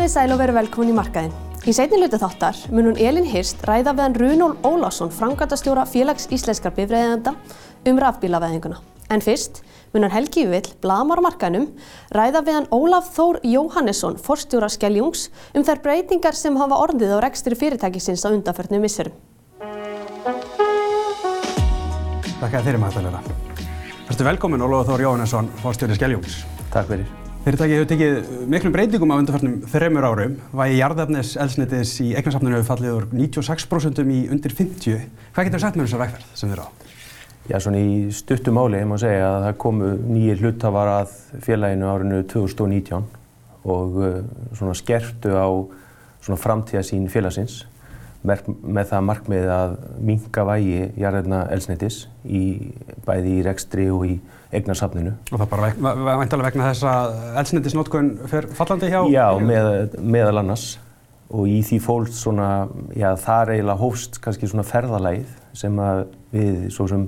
Komið sæl og veru velkomin í markaðin. Í seinni hluti þáttar mun hún Elin Hirst ræða við hann Runól Ólásson, frangatastjóra félags íslenskar bifræðenda um rafbílaveðinguna. En fyrst mun hann Helgi Vill, blamar á markaðinum, ræða við hann Ólaf Þór Jóhannesson, forstjóra Skeljungs, um þær breytingar sem hafa orðið á rekstri fyrirtækisins á undanförnum misserum. Takk að þeirri maðurlega. Verður velkomin Ólaf Þór Jóhannesson, forstjóri Skeljungs. Takk fyrir. Fyrirtæki hefur tekið miklum breytingum á undanförnum þreymur árum. Vægi jarðefnis elsnitis í eignasafninu hefur fallið úr 96% í undir 50. Hvað getur þú sagt með þessar vegferð sem þið eru á? Já, svona í stuttu máli, ég má segja að það komu nýjir hlutafar að félaginu árinu 2019 og uh, svona skerftu á svona framtíðasín félagsins með það markmið að minka vægi jarðefna elsnitis í bæði í rekstri og í eignarsafninu. Og það bara væntalega vegna þess að elsnendisnótkun fer fallandi hjá? Já, með, meðal annars og í því fólk svona, já það eiginlega hófst kannski svona ferðalægið sem að við svo sem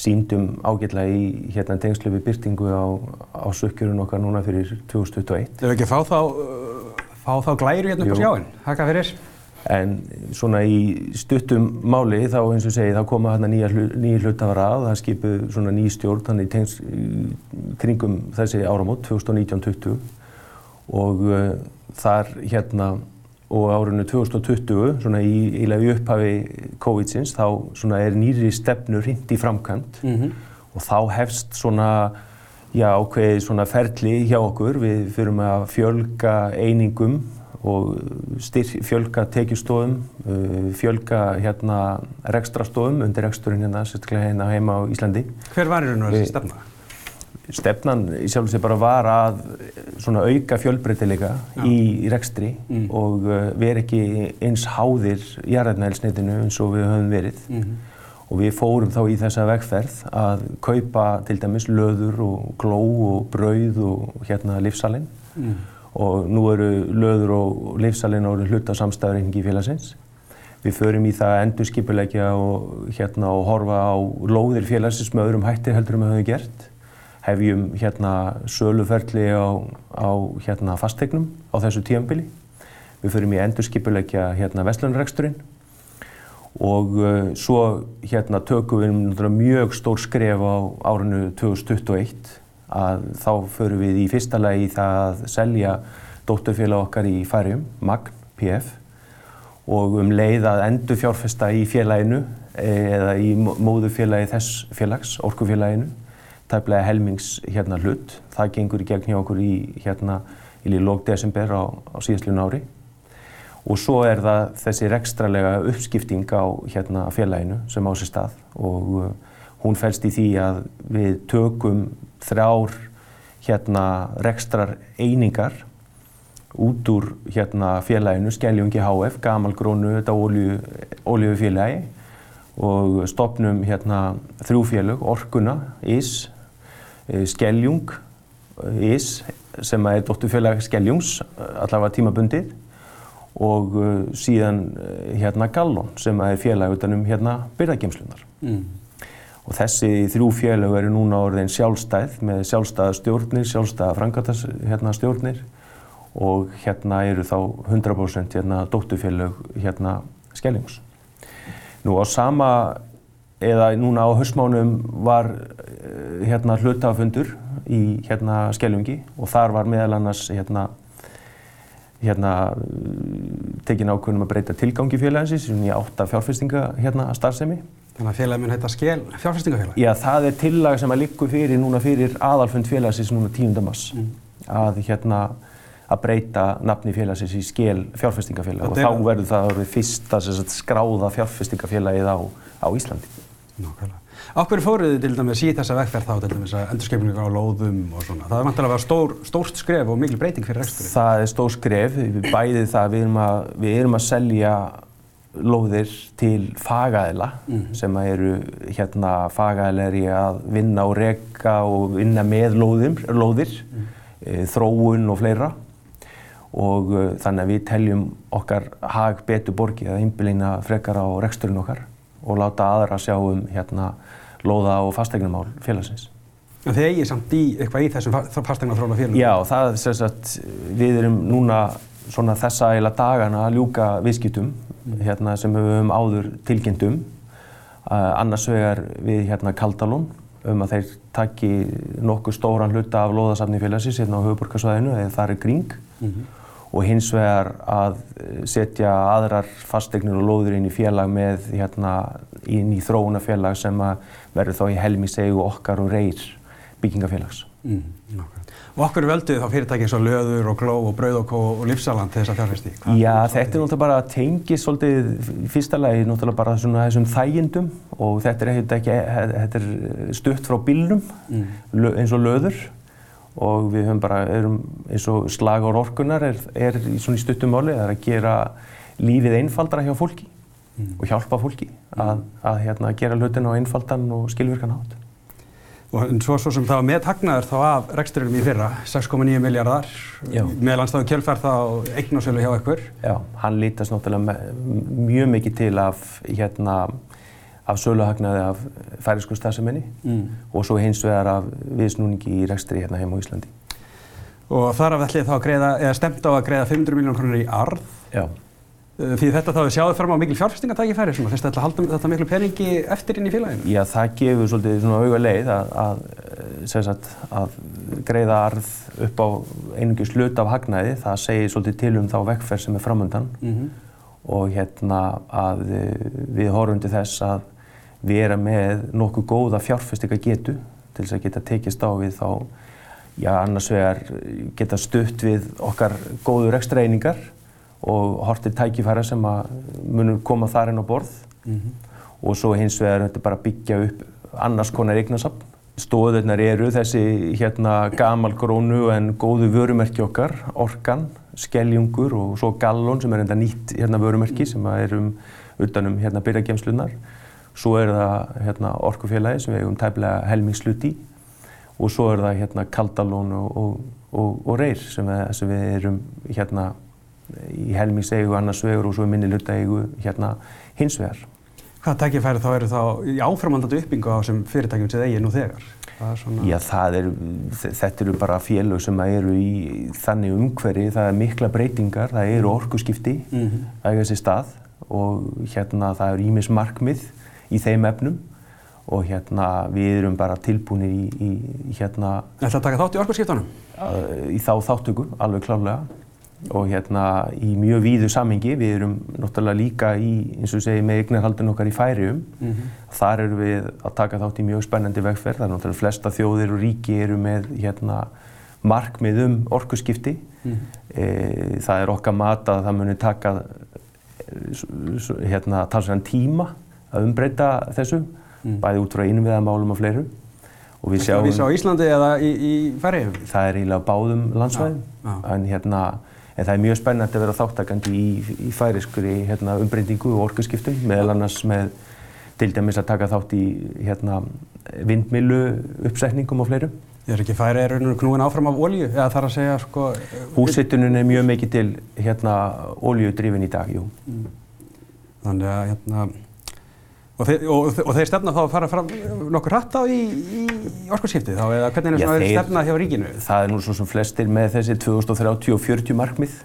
síndum ágætlega í hérna tengslu við byrtingu á, á sökkjörun okkar núna fyrir 2021. Þau hefur ekki fá þá, fá þá glæru hérna upp á sjáinn? Haka fyrir? En svona í stuttum máli þá eins og segi þá koma hérna nýja hlutafara að það skipu svona ný stjórn þannig tengs kringum þessi áramót 2019-20 og uh, þar hérna og árunnu 2020 svona í ílega upphafi COVID-sins þá svona er nýri stefnu hrind í framkvæmt mm -hmm. og þá hefst svona já ákveði svona ferli hjá okkur. Við fyrirum að fjölga einingum og styrk, fjölga tekjustofum, uh, fjölga hérna rekstrastofum undir reksturinn hérna, sérstaklega hérna heima á Íslandi. Hver var í raun og þessi stefna? Stefnan í sjálf og sér bara var að svona auka fjölbreytileika í, í rekstri mm. og uh, vera ekki eins háðir jarðarnælsneitinu eins og við höfum verið. Mm -hmm. Og við fórum þá í þessa vegferð að kaupa til dæmis löður og gló og brauð og hérna livsalinn. Mm og nú eru löður og livsalinn árið hluta samstæðurreiningi í félagsins. Við förum í það að endurskipulegja og, hérna, og horfa á lóðir félagsins með öðrum hætti heldur um að hafa gert. Hefjum hérna söluferli á, á hérna fastegnum á þessu tíambili. Við förum í endurskipulegja hérna vestlunarreksturinn og uh, svo hérna tökum við mjög stór skref á árinu 2021 að þá förum við í fyrsta lagi í það að selja dótturfélag okkar í færjum, Magn, PF og um leið að endur fjárfesta í félaginu eða í móðufélagi þess félags, orkufélaginu, tæplega helmings hérna hlut. Það gengur í gegn hjá okkur í hérna í lók desember á, á síðastlun ári og svo er það þessi rekstralega uppskipting á hérna félaginu sem á sér stað og uh, hún fælst í því að við tökum þrjár hérna rekstrar einingar út úr hérna félaginu Skeljungi HF, gamalgrónu þetta ólíufélagi og stopnum hérna þrjúfélög, Orkuna, IS, eh, Skeljung, IS sem er dóttufélag Skeljungs, allavega tímabundið og eh, síðan eh, hérna Gallon sem er félag utanum hérna byrðagemslunar. Mm. Og þessi þrjú félög eru núna orðin sjálfstæð með sjálfstæða stjórnir, sjálfstæða frangatastjórnir hérna, og hérna eru þá 100% hérna dóttufélög hérna Skelljungs. Nú á sama, eða núna á höstmánum var eh, hérna hlutafundur í hérna Skelljungi og þar var meðal annars hérna hérna tekin ákveðnum að breyta tilgangi félaginsins í átta fjárfestinga hérna að starfsemi Þannig að félagi mun heita Skel fjárfestingafélag? Já, það er tillag sem að líku fyrir núna fyrir aðalfund félagsins núna 10. mass mm. að hérna að breyta nafni félagsins í Skel fjárfestingafélag og, þá verður það orðið fyrsta sagt, skráða fjárfestingafélagið á, á Íslandi. Nákvæmlega. Áhverju fóruð þið til dæmis í þessa vegferð þá til dæmis að endurskipninga á lóðum og svona? Það er vantilega að vera stór, stórst skref og mikil breyting fyrir reksturinn. Það er stór skref, bæðið það við erum að, við erum að selja lóðir til fagaðila mm. sem eru hérna fagaðilegri að vinna og reka og vinna með lóðir, lóðir mm. e, þróun og fleira og e, þannig að við teljum okkar hag betur borgið að einbilina frekar á reksturinn okkar og láta aðra sjá um hérna lóða og fastegnumál félagsins. En þið eigið samt í eitthvað í þessum fastegnarþróna félagum? Já, það er sem sagt, við erum núna svona þessa eila dagana að ljúka viðskiptum hérna, sem við höfum áður tilkynntum. Uh, annars vegar við hérna Kaldalón um að þeir taki nokkuð stóran hluta af loðasafni félagsins hérna á höfuborgarsvæðinu eða þar er gring og hins vegar að setja aðrar fastegnir og lóður inn í félag með hérna inn í þróunafélag sem að verður þá í helmisegu okkar og reyr byggingafélags. Mm, nákvæmlega. Og okkur völdu þá fyrirtæki eins og Löður og Gló og Brauðokó og Lífsaland til þess að fjárfesti? Já, þetta er náttúrulega bara að tengi svolítið fyrsta lagi náttúrulega bara svona þessum þægindum og þetta er, ekki, þetta er stutt frá bílnum mm. eins og Löður og við höfum bara, erum eins og slag á orkunar er, er svona í stuttum máli, það er að gera lífið einfaldra hjá fólki mm. og hjálpa fólki að, að hérna, gera hlutin á einfaldan og skilvirkan hátt. Og svo, svo sem það var með hagnaður þá af reksturinum í fyrra, 6,9 miljardar, meðlandstáðu kjölfærð þá eignarsölu hjá ykkur. Já, hann lítast náttúrulega mjög mikið til af, hérna, af söluhagnaði af færisku stafseminni mm. og svo hins vegar af viðsnúningi í rekstri hérna heim á Íslandi. Og þar af ætlið þá að greiða, eða stemt á að greiða 500 miljónar krónur í arð. Já. Því þetta þá er sjáðu fram á mikil fjárfestingatækifæri, finnst þetta að halda þetta miklu peningi eftir inn í félaginu? Já, það gefur svolítið svona auga leið að, að, sagt, að greiða arð upp á einungis hlut af hagnaði, það segir svolítið til um þá vekkferð sem er framöndan mm -hmm. og hérna að við horfum til þess að erum með nokkuð góða fjárfestingagetu til þess að geta tekist á við þá, já, annars vegar geta stutt við okkar góður ekstra einingar og hortið tækifæra sem að munum koma þar inn á borð mm -hmm. og svo hins vegar þetta bara byggja upp annars konar eignasafn. Stóðurnar eru þessi hérna gamal grónu en góðu vörumerki okkar, Orkan, Skeljungur og svo Gallon sem er enda nýtt hérna vörumerki sem er um utanum hérna byrjagemslunar. Svo er það hérna Orkufélagi sem við hefum tæmlega helmingsluti og svo er það hérna Kaldalón og, og, og, og Reyr sem við, sem við erum hérna í helmingseigu annars vegur og svo minni hlutaigu hérna hins vegar. Hvaða tækifæri þá eru þá í áframandandi uppbyggingu á þessum fyrirtækjum sem eigi nú þegar? Það svona... Já, það er, þetta eru bara félög sem eru í þannig umhverfi, það er mikla breytingar, það eru orkuskipti mm -hmm. að eiga sér stað og hérna það eru ímis markmið í þeim efnum og hérna við erum bara tilbúinir í, í, hérna... Ætla að taka þátt í orkuskiptunum? Í þá þáttöku, alveg klárlega og hérna í mjög víðu samhengi. Við erum náttúrulega líka í, eins og segi, með eignarhaldin okkar í færium. Mm -hmm. Þar eru við að taka þátt í mjög spennandi vegferð. Það er náttúrulega flesta þjóðir og ríki eru með hérna, markmið um orkuskipti. Mm -hmm. e, það er okkar mat að það muni taka hérna, talsvegan tíma að umbreyta þessu, mm -hmm. bæði út frá innviðamálum og fleiru. Og við sjáum... Við sjáum Íslandi eða í, í færium? Það er eiginlega báðum landsvæðum. Ja, ja. En hérna En það er mjög spennandi að vera þáttakandi í, í færiskuri hérna, umbreyndingu og orkuskiptum, meðal annars með til dæmis að taka þátt í hérna, vindmilu uppsetningum og fleirum. Ég er ekki færið er raun og knúin áfram af ólíu, eða þarf að segja sko... Húsittunum er mjög mikið til hérna ólíudrifin í dag, jú. Mm. Þannig að hérna Og þeir, og, og þeir stefna þá að fara fram nokkur hratt á í, í orkurskipti þá eða hvernig er það stefnað hjá ríkinu? Það er nú svo sem flestir með þessi 2030 og 40 markmið.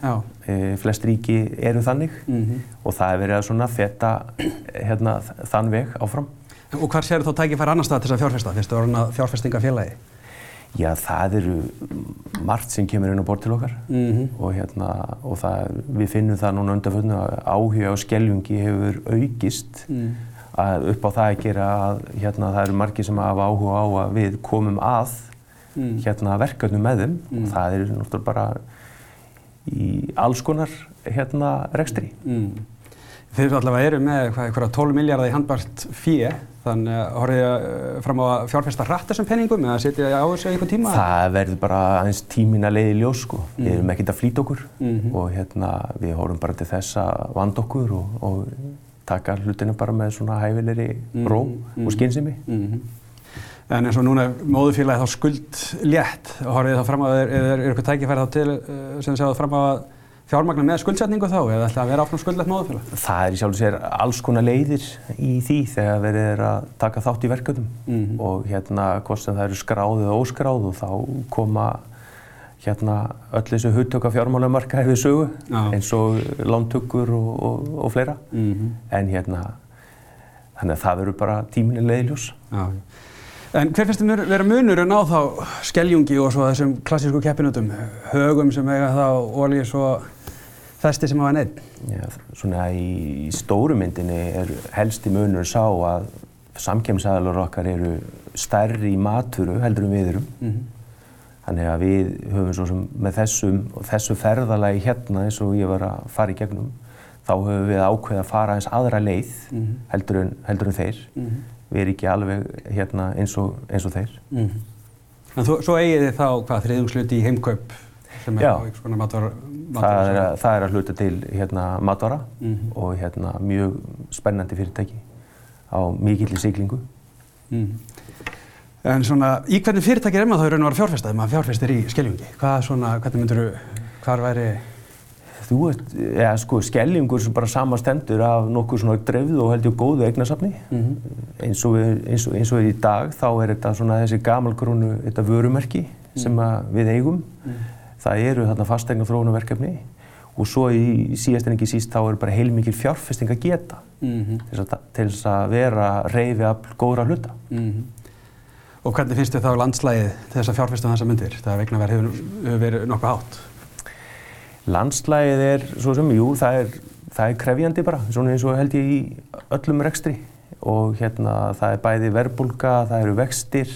E, flest ríki eru þannig mm -hmm. og það er verið að svona feta hérna, þann veg áfram. Og hvað sér þú tækifæri annar stað til þess að fjárfesta? Fyrstu orðin að fjárfestinga félagi? Já, það eru margt sem kemur inn á bort til okkar mm -hmm. og, hérna, og það, við finnum það núna undanfjörðinu að áhuga á skelljungi hefur aukist mm að upp á það að gera að hérna, það eru margir sem hafa áhuga á að við komum að mm. hérna, verkefnum með þeim mm. og það er náttúrulega bara í alls konar hérna, rekstri. Mm. Þeir allavega eru með eitthvað 12 miljardar í handbært fíi, þannig að horfið þið eh, fram á að fjárfesta hratt þessum penningum eða setja á þessu einhver tíma? Það verður bara aðeins tímin að leiði ljós sko. Við mm. erum ekkert að flýta okkur -hmm. og hérna, við horfum bara til þess að vanda okkur og, og taka hlutinu bara með svona hæfilegri mm, ró mm, og skynsimi. Mm, en eins og núna móðufélagi þá skuld létt, horfið þá fram á, er, er, er eitthvað tækifæri þá til eh, sem séu fram á fjármagnar með skuldsetningu þá eða ætla að vera áfram skuldlegt móðufélag? Það er í sjálf og sér alls konar leiðir í því þegar verið er að taka þátt í verkefnum. Og hérna hvort sem það eru skráð eða óskráð og þá koma hérna öll þessu hugtöka fjármálamarka hefur sögu Já. eins og lántökur og, og, og fleira Mhm. en hérna þannig að það verður bara tíminni leiðiljós Já. En hver finnst þið vera munurinn á þá skeljungi og svo þessum klassísku keppinutum, högum sem eiga þá ólís og þesti sem hafa neitt? Já, svona í stóru myndinni er helsti munur sá að samkemsæðalar okkar eru stærri í maturu heldur en við erum Mhm. Þannig að við höfum svo sem með þessum, þessu ferðalagi hérna eins og ég var að fara í gegnum, þá höfum við ákveðið að fara eins aðra leið Mhm. heldur, en, heldur en þeir. Mhm. Við erum ekki alveg hérna eins og, eins og þeir. Mhm. En þú, svo eigið þið þá hvað þriðjungsluti í heimkaup sem er Já. á einhvers konar matvara, Það er, að, það er að hluta til hérna matvara Mhm. og hérna mjög spennandi fyrirtæki á mikilli siglingu. Mhm. En svona, í hvernig fyrirtæki er maður þá í raun og vera fjárfesta, ef maður fjárfestir í skeljungi? Hvað svona, hvernig myndur þú, hvar væri... Þú ert, eða sko, skellingur sem bara samastendur af nokkuð svona dreifðu og held ég góðu eignasafni. Mhm. Eins, og eins, og, eins og í dag þá er þetta svona þessi gamalgrónu, þetta vörumerki sem að við eigum. Það eru þarna fastegna þróunarverkefni og svo í síðast en ekki síst þá er bara heilmikið fjárfesting að geta Mhm. til þess að, vera reyfi af góðra hluta. Mhm. Og hvernig finnst þið þá landslægið þess að fjárfesta þessa myndir? Það vegna verið hefur, hefur verið nokkuð hátt. Landslægið er svo sem, jú, það er, það er krefjandi bara, svona eins og held ég í öllum rekstri og hérna það er bæði verbulga, það eru vextir,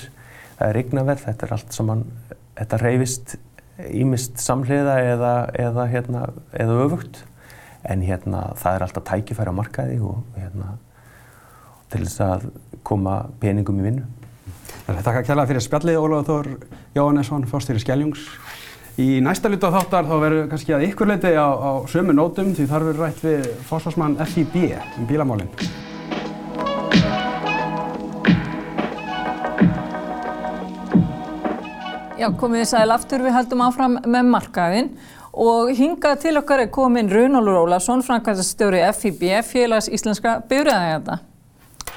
það er eignaverð, þetta er allt saman, þetta reyfist ímist samhliða eða, eða, hérna, eða öfugt en hérna það er alltaf tækifæri á markaði og hérna til þess að koma peningum í vinnu. Takk að kjalla fyrir spjallið Ólafur Þór Jóhannesson, fórstýri Skeljungs. Í næsta luta þáttar þá verður kannski að ykkur leiti á, á sömu nótum því þar verður rætt við fórsvarsmann FIB um bílamálinn. Já, komið þið sæl aftur, við heldum áfram með markaðinn og hingað til okkar er komin Runólur Ólafsson, framkvæmstjóri FIB, félags íslenska byrjaðægjanda.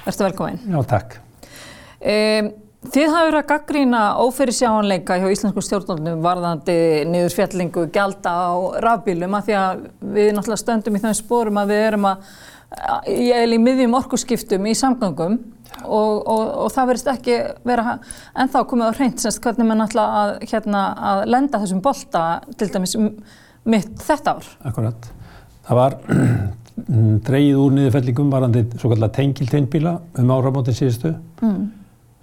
Verður velkomin. Já, takk. Um, þið hafa verið að gaggrína ófyrir sjáanleika hjá íslensku stjórnvöldum varðandi niðurfjallingu gjalda á rafbílum að því að við náttúrulega stöndum í þeim spórum að við erum að ég er í miðjum orkuskiptum í samgöngum og, og, og það verðist ekki vera ennþá komið á hreint semst hvernig mann ætla að, hérna, að lenda þessum bolta til dæmis mitt þetta ár. Akkurat. Það var dreigið úr niðurfellingum varandi svo kallar tengilteinbíla um áramótin síðustu. Mm.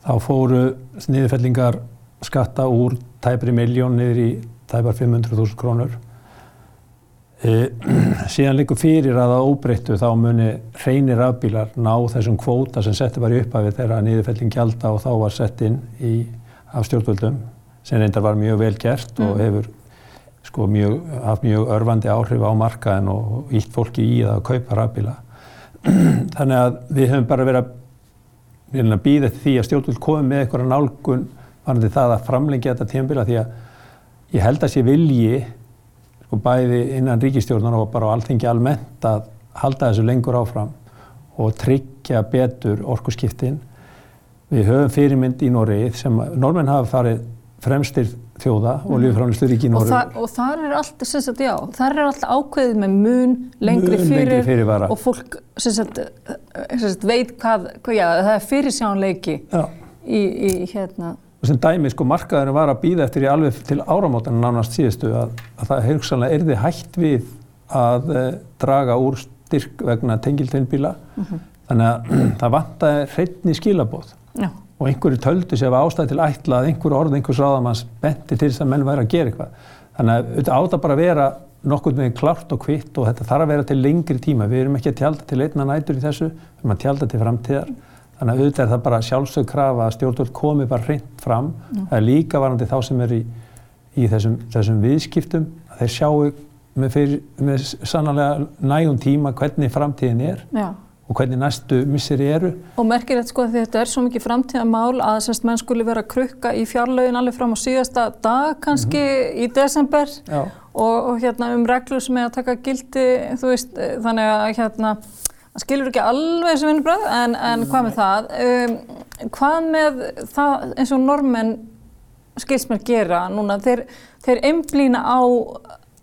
Þá fóru niðurfellingar skatta úr tæpri miljón niður í tæpar 500.000 krónur. E, síðan líkur fyrir að það óbreyttu þá muni hreinir rafbílar ná þessum kvóta sem setti var í upphafi þegar niðurfelling gjalda og þá var sett inn í, af stjórnvöldum sem reyndar var mjög vel gert og hefur sko mjög, haft mjög örfandi áhrif á markaðin og ítt fólki í það að kaupa rafbíla. Þannig að við höfum bara verið að, verið að býða því að stjórnvöld komi með eitthvað nálgun varandi það að framlengja þetta tímabila því að ég held að sé vilji sko bæði innan ríkistjórnar og bara á alþengi almennt að halda þessu lengur áfram og tryggja betur orkuskiptin. Við höfum fyrirmynd í Noregi sem normenn hafa farið fremstir þjóða og lífránustur ríki í Og, og þar er allt, sem sagt, já, þar er allt ákveðið með mun lengri Mun fyrir lengri fyrirvara. og fólk sem sagt, sem sagt, veit hvað, hvað, já, það er fyrirsjánleiki Já. í, í hérna, Og sem dæmi, sko, markaðurinn var að býða eftir í alveg til áramótan nánast síðustu að, að það hugsanlega erði hægt við að e, draga úr styrk vegna tengilteinbíla. Þannig að það vantaði hreitni skilabóð já, og einhverju töldu sér að ástæði til ætla að einhverju orð einhvers ráðamanns benti til þess að menn væri að gera eitthvað. Þannig að þetta átt að bara vera nokkur með klárt og kvitt og þetta þarf að vera til lengri tíma. Við erum ekki að tjálta til einna nætur í þessu, við erum að tjálta til framtíðar. Þannig að auðvitað er það bara sjálfsög krafa að stjórnvöld komi bara hreint fram. Það er líka varandi þá sem er í, í þessum, þessum viðskiptum að þeir sjáu með, fyrir, með sannlega nægum tíma hvernig framtíðin er já. Og hvernig næstu misseri eru. Og merkilegt sko því þetta er svo mikið framtíðamál að semst menn skuli vera að krukka í fjárlögin alveg fram á síðasta dag kannski í desember og, og hérna um reglur sem er að taka gildi, þú veist, þannig að hérna, skilur ekki alveg þessu vinnubröð, en, en hvað með það? Um, hvað með það eins og normenn skilst mér gera núna, þeir, þeir einblýna á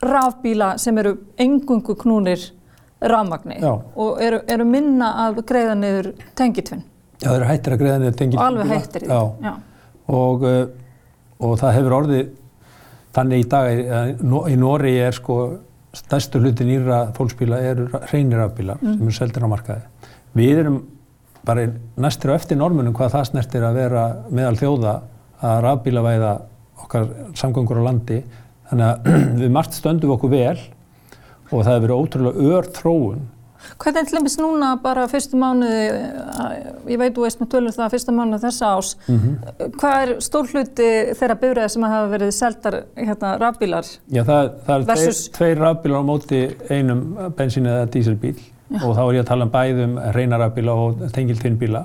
rafbíla sem eru engungu knúnir rafmagni Já. og eru, eru minna að greiða niður tengitvinn Já, það eru hættir að greiða niður tengil. og alveg hættir í Já, því. Já. og, uh, og það hefur orðið þannig í dag að Nó- í Nóri er sko stærstu hluti nýra fólksbíla eru reynir rafbílar sem eru seldir á markaði. Við erum bara næstir á eftir normunum hvað það snertir að vera meðal þjóða að rafbílavæða okkar samgöngur á landi þannig að við margt stöndum okkur vel og það hefur verið ótrúlega ör þróun. Hvernig til dæmis núna bara fyrstu mánuði, eh, ég veit þú veist með tölur það fyrsta mánuði þessa ás, hvað er stór hluti þeirra bifræða sem hafa verið seldar hérna rafbílar? Já, það, það er Versus- tveir, rafbílar á móti einum bensín eða dísilbíl. Og þá er ég að tala um bæðum reyna rafbíla og tengiltvinnbíla.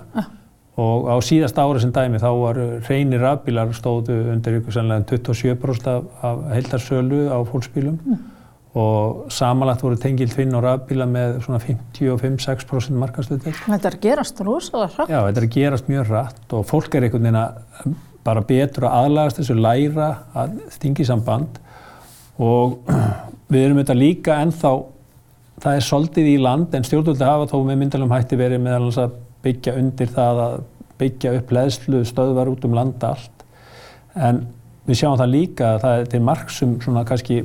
Og á síðasta ára sem dæmi þá var reynir rafbílar stóðu undir ykkur sannlega 27% af, af heildarsölu á fólksbílum og samanlagt voru tengiltvinn og rafbíla með svona 55-6% markastöðið. Þetta er gerast rosalega hratt. Já, þetta er gerast mjög rætt og fólk er einhvern veginn að bara betur að aðlagast þessu læra að stingi samband og við erum þetta líka ennþá, það er soldið í land en stjórnvöldi hafa þó með myndalum hætti verið meðal hans að byggja undir það að byggja upp leðslu stöðvar út um landa allt en við sjáum það líka að það er til marksum svona kannski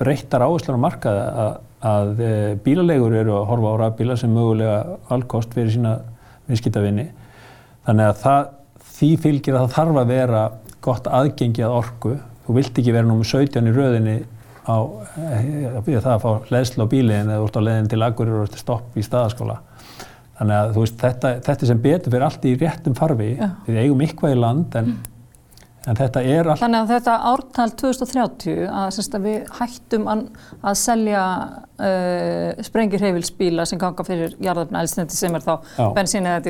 breyttar áherslu á markaði að, að eh, bílalegur eru að horfa á rafbíla sem mögulega alkost fyrir sína viðskiptavinni. Þannig að það, því fylgir að það þarf að vera gott aðgengi að orku. Þú vilt ekki vera nummið 17 í röðinni á eh, við það að fá leðslu á bíliðin eða úr á leðin til Agurir og stopp í staðaskóla. Þannig að veist, þetta, þetta sem betur fyrir allt í réttum farfi. Já. Við eigum eitthvað í land en, en þetta er allt Þannig að þetta ártal 2030 að, semst, að við hættum að, að selja uh, sprengirheifilsbíla sem ganga fyrir jarðarfna eldsneiti sem er þá bensín eða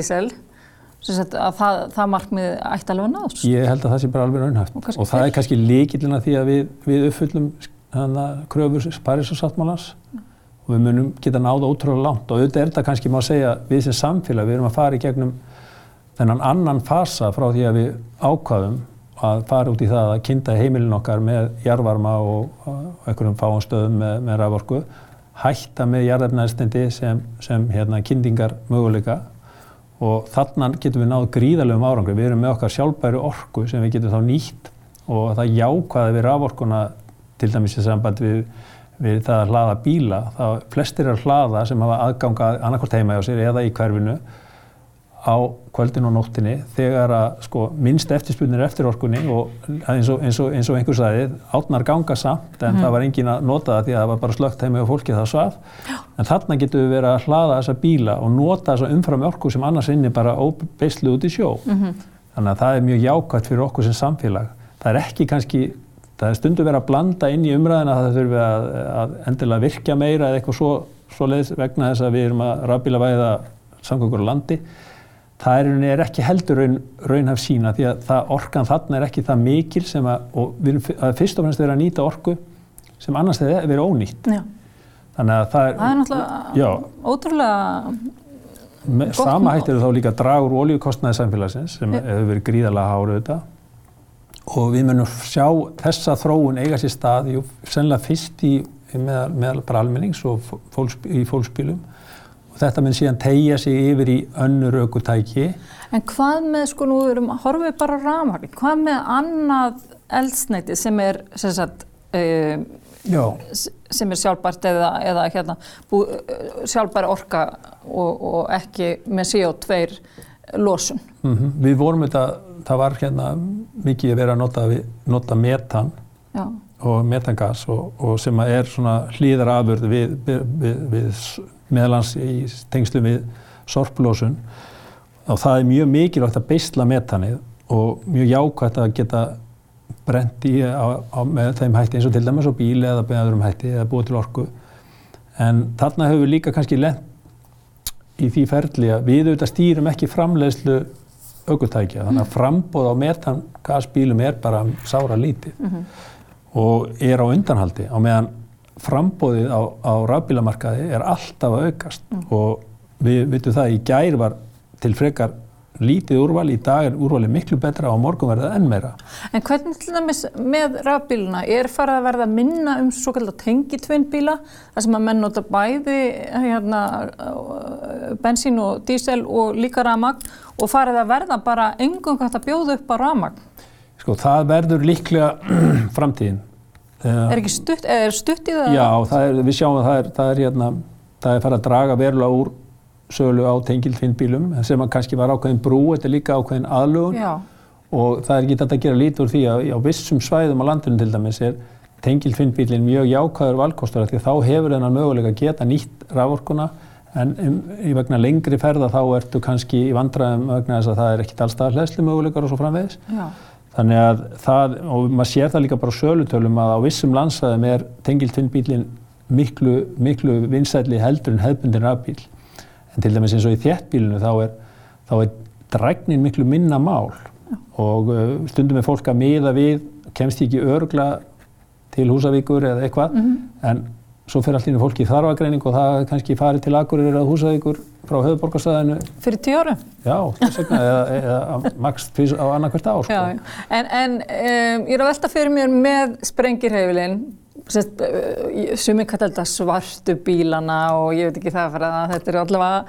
semst, að það, það markmið ætti alveg að náðs. Ég held að það sé bara alveg raunhæft. Og og, það er kannski líkillina því að við, við uppfyllum kröfur Paris og sáttmálans og við munum geta náða ótrúlega langt. Og auðvitað er þetta kannski má segja við sem samfélag, við erum að fara í gegnum þennan annan fasa frá því að við ákvaðum að fara út í það að kynna heimilin okkar með jarðvarma og, einhverjum fáum stöðum með, með raforku hætta með jarðefnæðstindi sem, sem hérna, kynningar möguleika og þarna getum við náð gríðarlegum árangri. Við erum með okkar sjálfbæru orku sem við getum þá nýtt og það jákvæði við raforkuna til dæmis í samband við, við það að hlaða bíla. Það, flestir er að hlaða sem hafa aðganga annarkort heima hjá sér eða í hverfinu á kvöldin og nóttinni þegar að sko, minnst eftirspunir eftir orkunni og eins og, eins og, eins og einhver sagði, átnar ganga samt en það var engin að nota það því að það var bara slögt heima og fólki það svaf. En þarna getum við verið að hlaða þessa bíla og nota þessa umfram orku sem annars inni bara óbeislu út í sjó. Þannig að það er mjög jákvæmt fyrir okkur sem samfélag. Það er ekki kannski, það er stundu verið að blanda inn í umræðina að það þurfi að, að endilega virkja meira eða eitthvað svo, svo leiðis vegna þess að við erum að rafbíla væða samgöngur á landi það er, er ekki heldur raun, raunhaf sína því að það, orkan þarna er ekki það mikil sem að, og við erum að fyrst og fremst verið að nýta orku sem annars hefur verið ónýtt. Já. Þannig að það er, Það er náttúrulega Já. ótrúlega, gott sama hættir þá líka úr oljukostnaði samfélagsins sem Já. hefur verið gríðalega háru þetta og við munum sjá þessa þróun eiga sér stað, jú, sennilega fyrst í meðal, meðal bara almennings og fólks, í fólksbílum þetta mun síðan tegja sig yfir í önnur aukutæki en hvað með, sko nú erum að horfa bara rámagn, hvað með annað eldsneiti sem er, sem sagt, um, sem er sjálfbært eða, eða hérna, bú, sjálfbæri orka og, og ekki með CO2 losun. mm við vorum þetta, það var hérna mikið að vera að nota, við, nota metan Já. og metangas og, og sem er svona hlýðarafurð við, við, við, við meðalans í tengslum við sorplósun og það er mjög mikilvægt að beisla metanið og mjög jákvægt að geta brent í á, á, með þeim hætti eins og til dæmis á bíli eða með öðrum hætti eða búið til orku. En þarna höfum við líka kannski lent í því ferli að við auðvitað stýrum ekki framleiðslu aukutækja þannig að frambóð á metangasbílum er bara sára lítið og er á undanhaldi. Á meðan frambóðið á, á rafbílamarkaði er alltaf að aukast og við vitum það í gær var til frekar lítið úrval, í dag er úrvalið miklu betra og morgun verða enn meira. En hvernig til dæmis með rafbíluna, er farið að verða minna um svo kallar tengitvinnbíla, þar sem að menn nota bæði hérna, bensín og dísel og líka rafmagn og farið að verða bara engum hægt að bjóða upp á rafmagn? Sko það verður líklega framtíðin. Er ekki stutt, er stutt í það? Já, það er, við sjáum að það er, það er, hérna, það er farið að draga verulega úr sölu á tengilfinnbílum sem kannski var ákveðin brú, þetta er líka ákveðin aðlugun Já. og það er ekki þetta að gera lítið úr því að á vissum svæðum á landinu til dæmis er tengilfinnbílin mjög jákvæður valkostur því þá hefur þennan möguleika að geta nýtt raforkuna en um, í vegna lengri ferða þá ertu kannski í vandræðum vegna þess að það er ekkit allstað hlæslu möguleikar og svo framvegis. Já. Þannig að það, og maður sér það líka bara á sölutölum að á vissum landsæðum er tengilfinnbílin miklu, miklu vinsætli heldur en hefbundin rafbíl. En til dæmis eins og í þéttbílinu þá er, þá er dræknin miklu minna mál. Og uh, stundum er fólk að miða við, kemst ekki örgla til Húsavíkur eða eitthvað, en svo fer í fólki í þarfagreining og það kannski farið til Akureyri eða Húsavíkur frá höfuborgarsæðinu, Fyrir tíu árum? já, þess vegna, eða, eða max tvís á annarkvært ár, sko. Já, já. En, en um, ég er að velta fyrir mér með sprengirheifilinn, sest, uh, sumi kallar þetta svartu bílana og ég veit ekki það fyrir að þetta eru allavega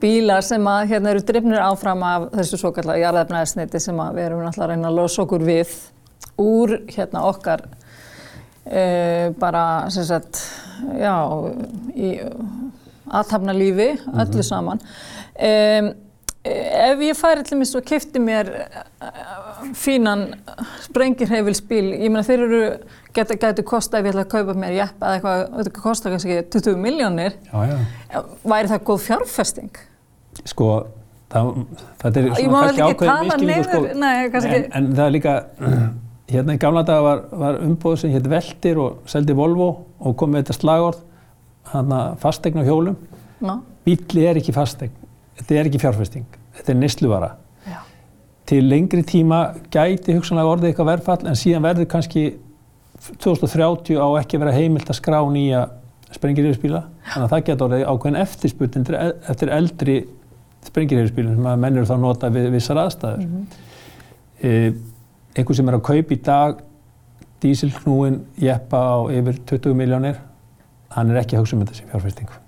bílar sem að hérna eru drifnir áfram af þessu svo kallar jarðefnaðisniti sem að við erum náttúrulega að reyna að losa okkur við úr hérna okkar uh, bara sem sagt, já, í aðtapna lífi, öllu saman. Um, ef ég færi til mér og kefti mér uh, fínan sprengirheifilsbíl, ég meina þeir eru, getur getu kosta ef ég ætla að kaupa mér jeppa eða eitthvað, þetta kostar kannski 20 miljónir, væri það góð fjárfesting? Sko, það, þetta er svona kannski ákveðin tala misskilningur, sko. nei, en, en það er líka, hérna í gamla daga var, var umbóð sem hétt Veltir og seldi Volvo og kom með þetta slagorð, hann að fastegn á hjólum. Já, Bíli er ekki fastegn, þetta er ekki fjárfesting, þetta er nesluvara. já, Til lengri tíma gæti hugsanlega orðið eitthvað verðfall en síðan verður kannski 2030 á ekki vera heimilt að skrá nýja sprengirhefisbíla. Þannig að það getur orðið ákveðin eftirspurning eftir- eldri sprengirhefisbílum sem að menn eru þá nota við vissar aðstæður. Mm einhver sem er að kaupa í dag dísilknúin jeppa á yfir 20 miljónir, hann er ekki að hugsa um þetta sem fjárfestingu.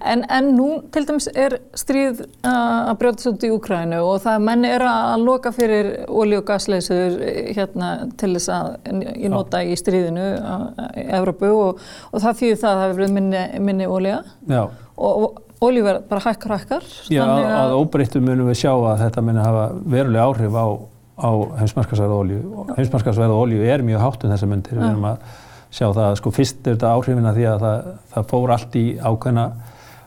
En, en nú til dæmis er stríð uh, að brjóðast út í Úkrænu og það menni er að loka fyrir olí- og gasleysur hérna, til þess að ég nota í stríðinu uh, í Evrópu og, og það þýðir það að það hefur verið minni, minni olíja Já, og, og olíverð bara hækkar hækkar. Já að, að óbreyttu munum við sjá að þetta muni hafa verulega áhrif á, á heimsmarkasverða olíu. Heimsmarkasverða olíu er mjög hátt um þessa myndir. Við erum að sjá það að sko fyrst er þetta áhrifina því að það, það fór allt í ákveðna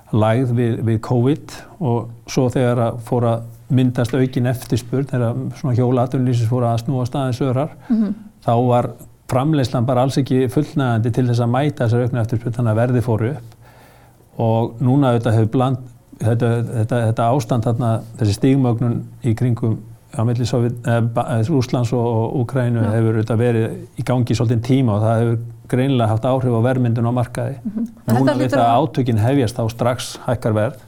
lægð við, við COVID og svo þegar að fór að myndast aukin eftirspurn, þegar svona hjóla atvinnulísins fór að snúa staðins örar, þá var framleyslan bara alls ekki fullnægandi til þess að mæta þessar aukna eftirspurn, þannig að verði fóru upp og núna þetta hefur bland, þetta, þetta, þetta ástand þarna, þessi stigmögnun í kringum á milli Rúslands og, og Úkrænu hefur þetta verið í gangi svolítið tíma og það hefur greinilega haft áhrif á verðmyndun á markaði. Þetta Núna við það að- átökin hefjast þá strax hækkar verð.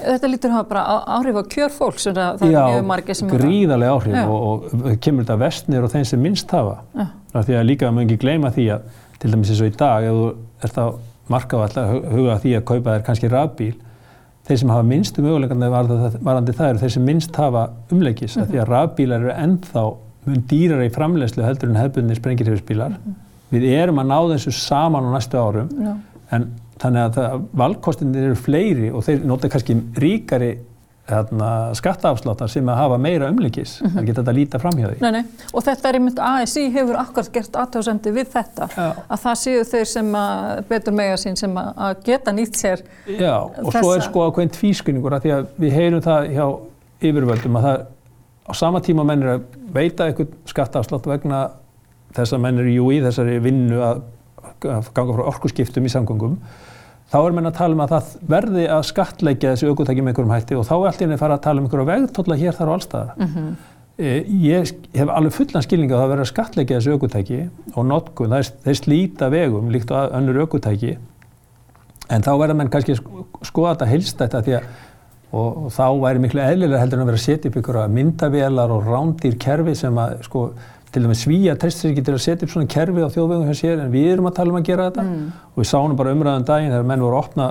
Þetta lítur hafa bara á- áhrif á kjör fólks, það það er mjög margir sem eru að- gríðarlega áhrif Já. og, og kemur þetta vestnir og þeim sem minnst hafa. Já. Af Því að líka maður ekki gleyma því að til dæmis eins og í dag ef þú ert að markavall að huga því að kaupa þér kannski rafbíl þeir sem hafa minnstu möguleikandi varandi það eru þeir sem minnst hafa umleikis mm -hmm. því að rafbílar eru ennþá mun dýrar í framlegslu heldur en hefbundni sprengirhefisbílar. Við erum að ná þessu saman á næstu árum Já. en þannig að valkostinir eru fleiri og þeir nota kannski ríkari skattaafsláttar sem að hafa meira umleikis. Það geta þetta líta fram hjá því. Nei, nei, og þetta er einmitt ASI hefur akkurat gert aðtöðsendi við þetta Já. að það séu þeir sem að betur mega sín sem að geta nýtt sér Já, og svo er Þessa- sko ákveðin tvískunningur að því að við heyrum það hjá yfirvöldum að það á sama tíma menn er að veita eitthvað skattaafslátt vegna þess að menn eru jú í þessari vinnu að ganga frá orkuskiptum í samgöngum þá er menn að tala um að það verði að skattleggja þessi aukutæki með einhverjum hætti og þá er allt henni að fara að tala um einhverja vegtólla hér þar og allstaðar. Mm Ég hef alveg fullan skilninga að það verður að skattleggja þessi aukutæki og notkun, er, þeir slíta vegum líkt og önnur aukutæki en þá verður menn kannski sko- skoða þetta heilstætt að því að og, og þá væri miklu eðlilega heldur en að vera að setja upp ykkur myndavélar og rándýr kerfi sem að sko til dæmis svíja tristir ekki til að setja upp svona kerfi á þjóðvegum hér sér en við erum að tala um að gera þetta Mm. og við sáum bara umræðan daginn þegar menn voru að opna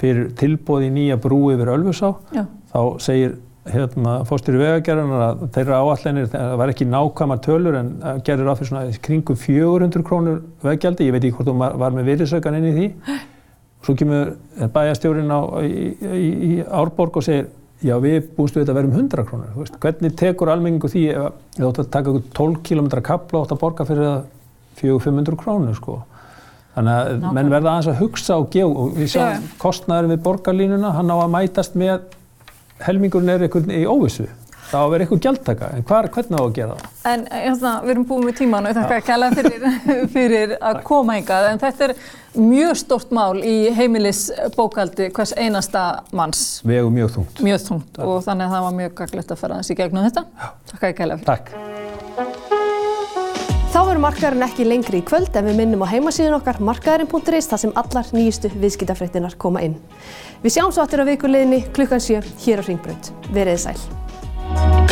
fyrir tilbóð í nýja brú yfir Ölfusá Já. þá segir hérna, fórstýri vegagerðanar að þeirra áallenir, það var ekki nákvæmar tölur en gerir á fyrir svona kringum 400 krónur veggjaldi, ég veit ekki hvort þú var- með virðisaukan inn í því. Svo kemur bæjastjórin á, í, í, í Árborg og segir, já við búumst við þetta að vera um 100 krónur. Hvernig tekur almenningu því ef þú átt að taka ykkur 12 km kapla og átt að borga fyrir það 400-500 krónur sko. Þannig að menn verða aðeins að hugsa og gefa og við Já, sjáum já. kostnæður við borgarlínuna, hann á að mætast með helmingurinn er einhvern í óvissu. Það á að vera einhver gjaldtaka, en hvar, hvernig á að gera það? En hérna, við erum búin með tíman og ég þakka að kæla fyrir, fyrir að koma hingað. En þetta er mjög stort mál í heimilisbókaldi hvers einasta manns. Vegu mjög þungt. Mjög þungt og þannig að það var mjög gaglegt að fara þessi gegnum þetta. Þakka að kæla fyrir. Takk. Þá verður markaðurinn ekki lengri í kvöld en við minnum á heimasíðun okkar markaðurinn.is þar sem allar nýjustu viðskiptafréttinar koma inn. Við sjáum svo aftur á vikuleginni klukkan 7 hér á Ringbraut. Verið sæl. Thank you.